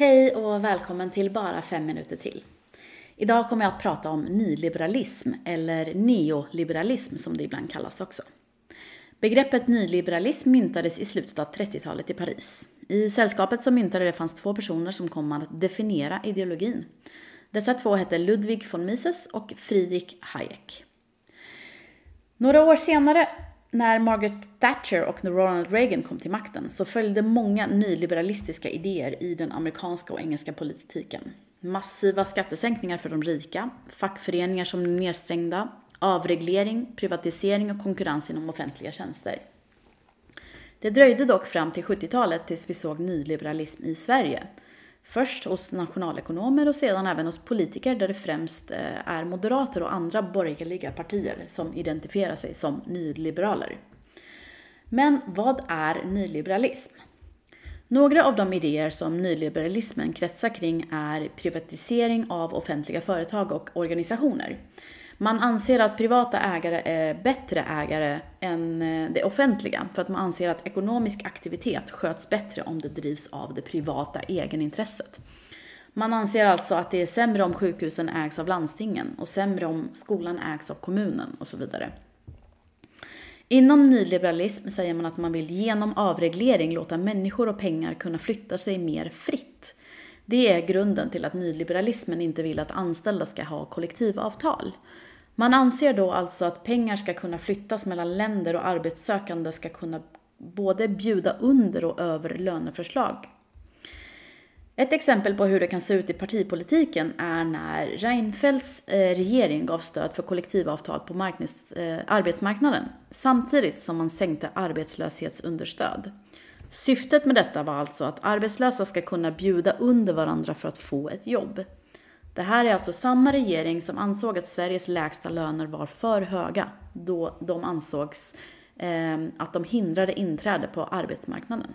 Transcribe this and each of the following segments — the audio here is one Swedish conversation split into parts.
Hej och välkommen till Bara fem minuter till. Idag kommer jag att prata om nyliberalism, eller neoliberalism som det ibland kallas också. Begreppet nyliberalism myntades i slutet av 30-talet i Paris. I sällskapet som myntade det fanns två personer som kom att definiera ideologin. Dessa två hette Ludwig von Mises och Friedrich Hayek. Några år senare när Margaret Thatcher och Ronald Reagan kom till makten så följde många nyliberalistiska idéer i den amerikanska och engelska politiken. Massiva skattesänkningar för de rika, fackföreningar som blev nedstängda, avreglering, privatisering och konkurrens inom offentliga tjänster. Det dröjde dock fram till 70-talet tills vi såg nyliberalism i Sverige Först hos nationalekonomer och sedan även hos politiker där det främst eh, är moderater och andra borgerliga partier som identifierar sig som nyliberaler. Men vad är nyliberalism? Några av de idéer som nyliberalismen kretsar kring är privatisering av offentliga företag och organisationer. Man anser att privata ägare är bättre ägare än eh, det offentliga för att man anser att ekonomisk aktivitet sköts bättre om det drivs av det privata egenintresset. Man anser alltså att det är sämre om sjukhusen ägs av landstingen och sämre om skolan ägs av kommunen och så vidare. Inom nyliberalism säger man att man vill genom avreglering låta människor och pengar kunna flytta sig mer fritt. Det är grunden till att nyliberalismen inte vill att anställda ska ha kollektivavtal. Man anser då alltså att pengar ska kunna flyttas mellan länder och arbetssökande ska kunna både bjuda under och över löneförslag. Ett exempel på hur det kan se ut i partipolitiken är när Reinfeldts eh, regering gav stöd för kollektivavtal på marknads, eh, arbetsmarknaden samtidigt som man sänkte arbetslöshetsunderstöd. Syftet med detta var alltså att arbetslösa ska kunna bjuda under varandra för att få ett jobb. Det här är alltså samma regering som ansåg att Sveriges lägsta löner var för höga då de ansågs eh, att de hindrade inträde på arbetsmarknaden.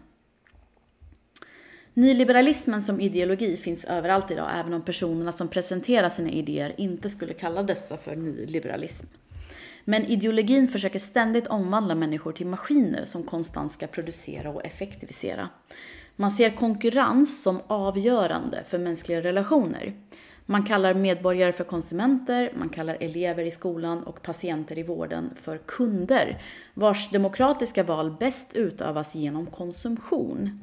Nyliberalismen som ideologi finns överallt idag, även om personerna som presenterar sina idéer inte skulle kalla dessa för nyliberalism. Men ideologin försöker ständigt omvandla människor till maskiner som konstant ska producera och effektivisera. Man ser konkurrens som avgörande för mänskliga relationer. Man kallar medborgare för konsumenter, man kallar elever i skolan och patienter i vården för kunder, vars demokratiska val bäst utövas genom konsumtion.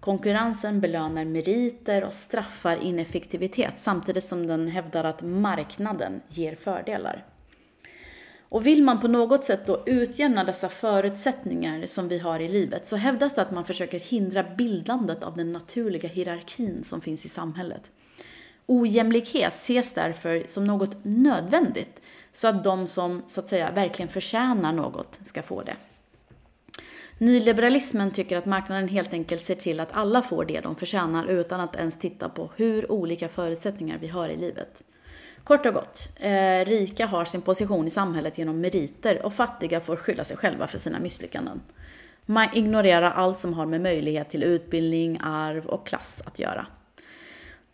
Konkurrensen belönar meriter och straffar ineffektivitet samtidigt som den hävdar att marknaden ger fördelar. Och vill man på något sätt då utjämna dessa förutsättningar som vi har i livet så hävdas det att man försöker hindra bildandet av den naturliga hierarkin som finns i samhället. Ojämlikhet ses därför som något nödvändigt så att de som så att säga verkligen förtjänar något ska få det. Nyliberalismen tycker att marknaden helt enkelt ser till att alla får det de förtjänar utan att ens titta på hur olika förutsättningar vi har i livet. Kort och gott, eh, rika har sin position i samhället genom meriter och fattiga får skylla sig själva för sina misslyckanden. Man ignorerar allt som har med möjlighet till utbildning, arv och klass att göra.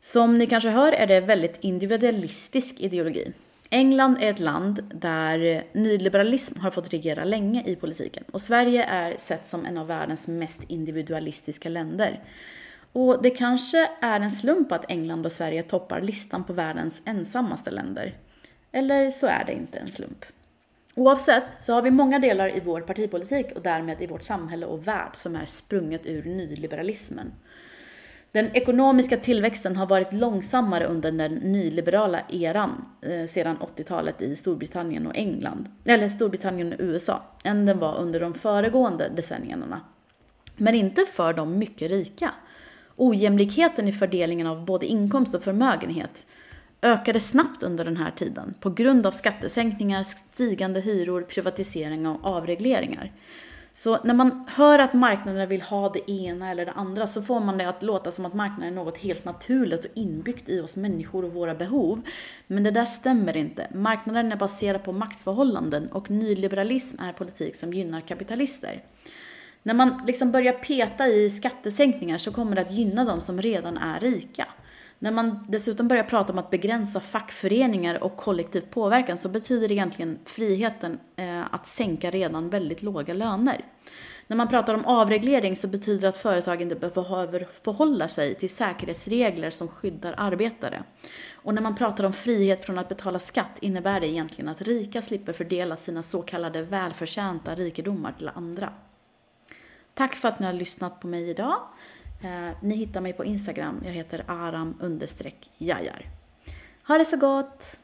Som ni kanske hör är det väldigt individualistisk ideologi. England är ett land där nyliberalism har fått regera länge i politiken och Sverige är sett som en av världens mest individualistiska länder. Och det kanske är en slump att England och Sverige toppar listan på världens ensammaste länder. Eller så är det inte en slump. Oavsett så har vi många delar i vår partipolitik och därmed i vårt samhälle och värld som är sprunget ur nyliberalismen. Den ekonomiska tillväxten har varit långsammare under den nyliberala eran eh, sedan 80-talet i Storbritannien och England, eller Storbritannien och USA, än den var under de föregående decennierna. Men inte för de mycket rika. Ojämlikheten i fördelningen av både inkomst och förmögenhet ökade snabbt under den här tiden på grund av skattesänkningar, stigande hyror, privatisering och avregleringar. Så när man hör att marknaden vill ha det ena eller det andra så får man det att låta som att marknaden är något helt naturligt och inbyggt i oss människor och våra behov. Men det där stämmer inte. Marknaden är baserad på maktförhållanden och nyliberalism är politik som gynnar kapitalister. När man liksom börjar peta i skattesänkningar så kommer det att gynna de som redan är rika. När man dessutom börjar prata om att begränsa fackföreningar och kollektiv påverkan så betyder det egentligen friheten eh, att sänka redan väldigt låga löner. När man pratar om avreglering så betyder det att företag inte behöver förhålla sig till säkerhetsregler som skyddar arbetare. Och när man pratar om frihet från att betala skatt innebär det egentligen att rika slipper fördela sina så kallade välförtjänta rikedomar till andra. Tack för att ni har lyssnat på mig idag. Eh, ni hittar mig på Instagram. Jag heter aram jajar. Ha det så gott!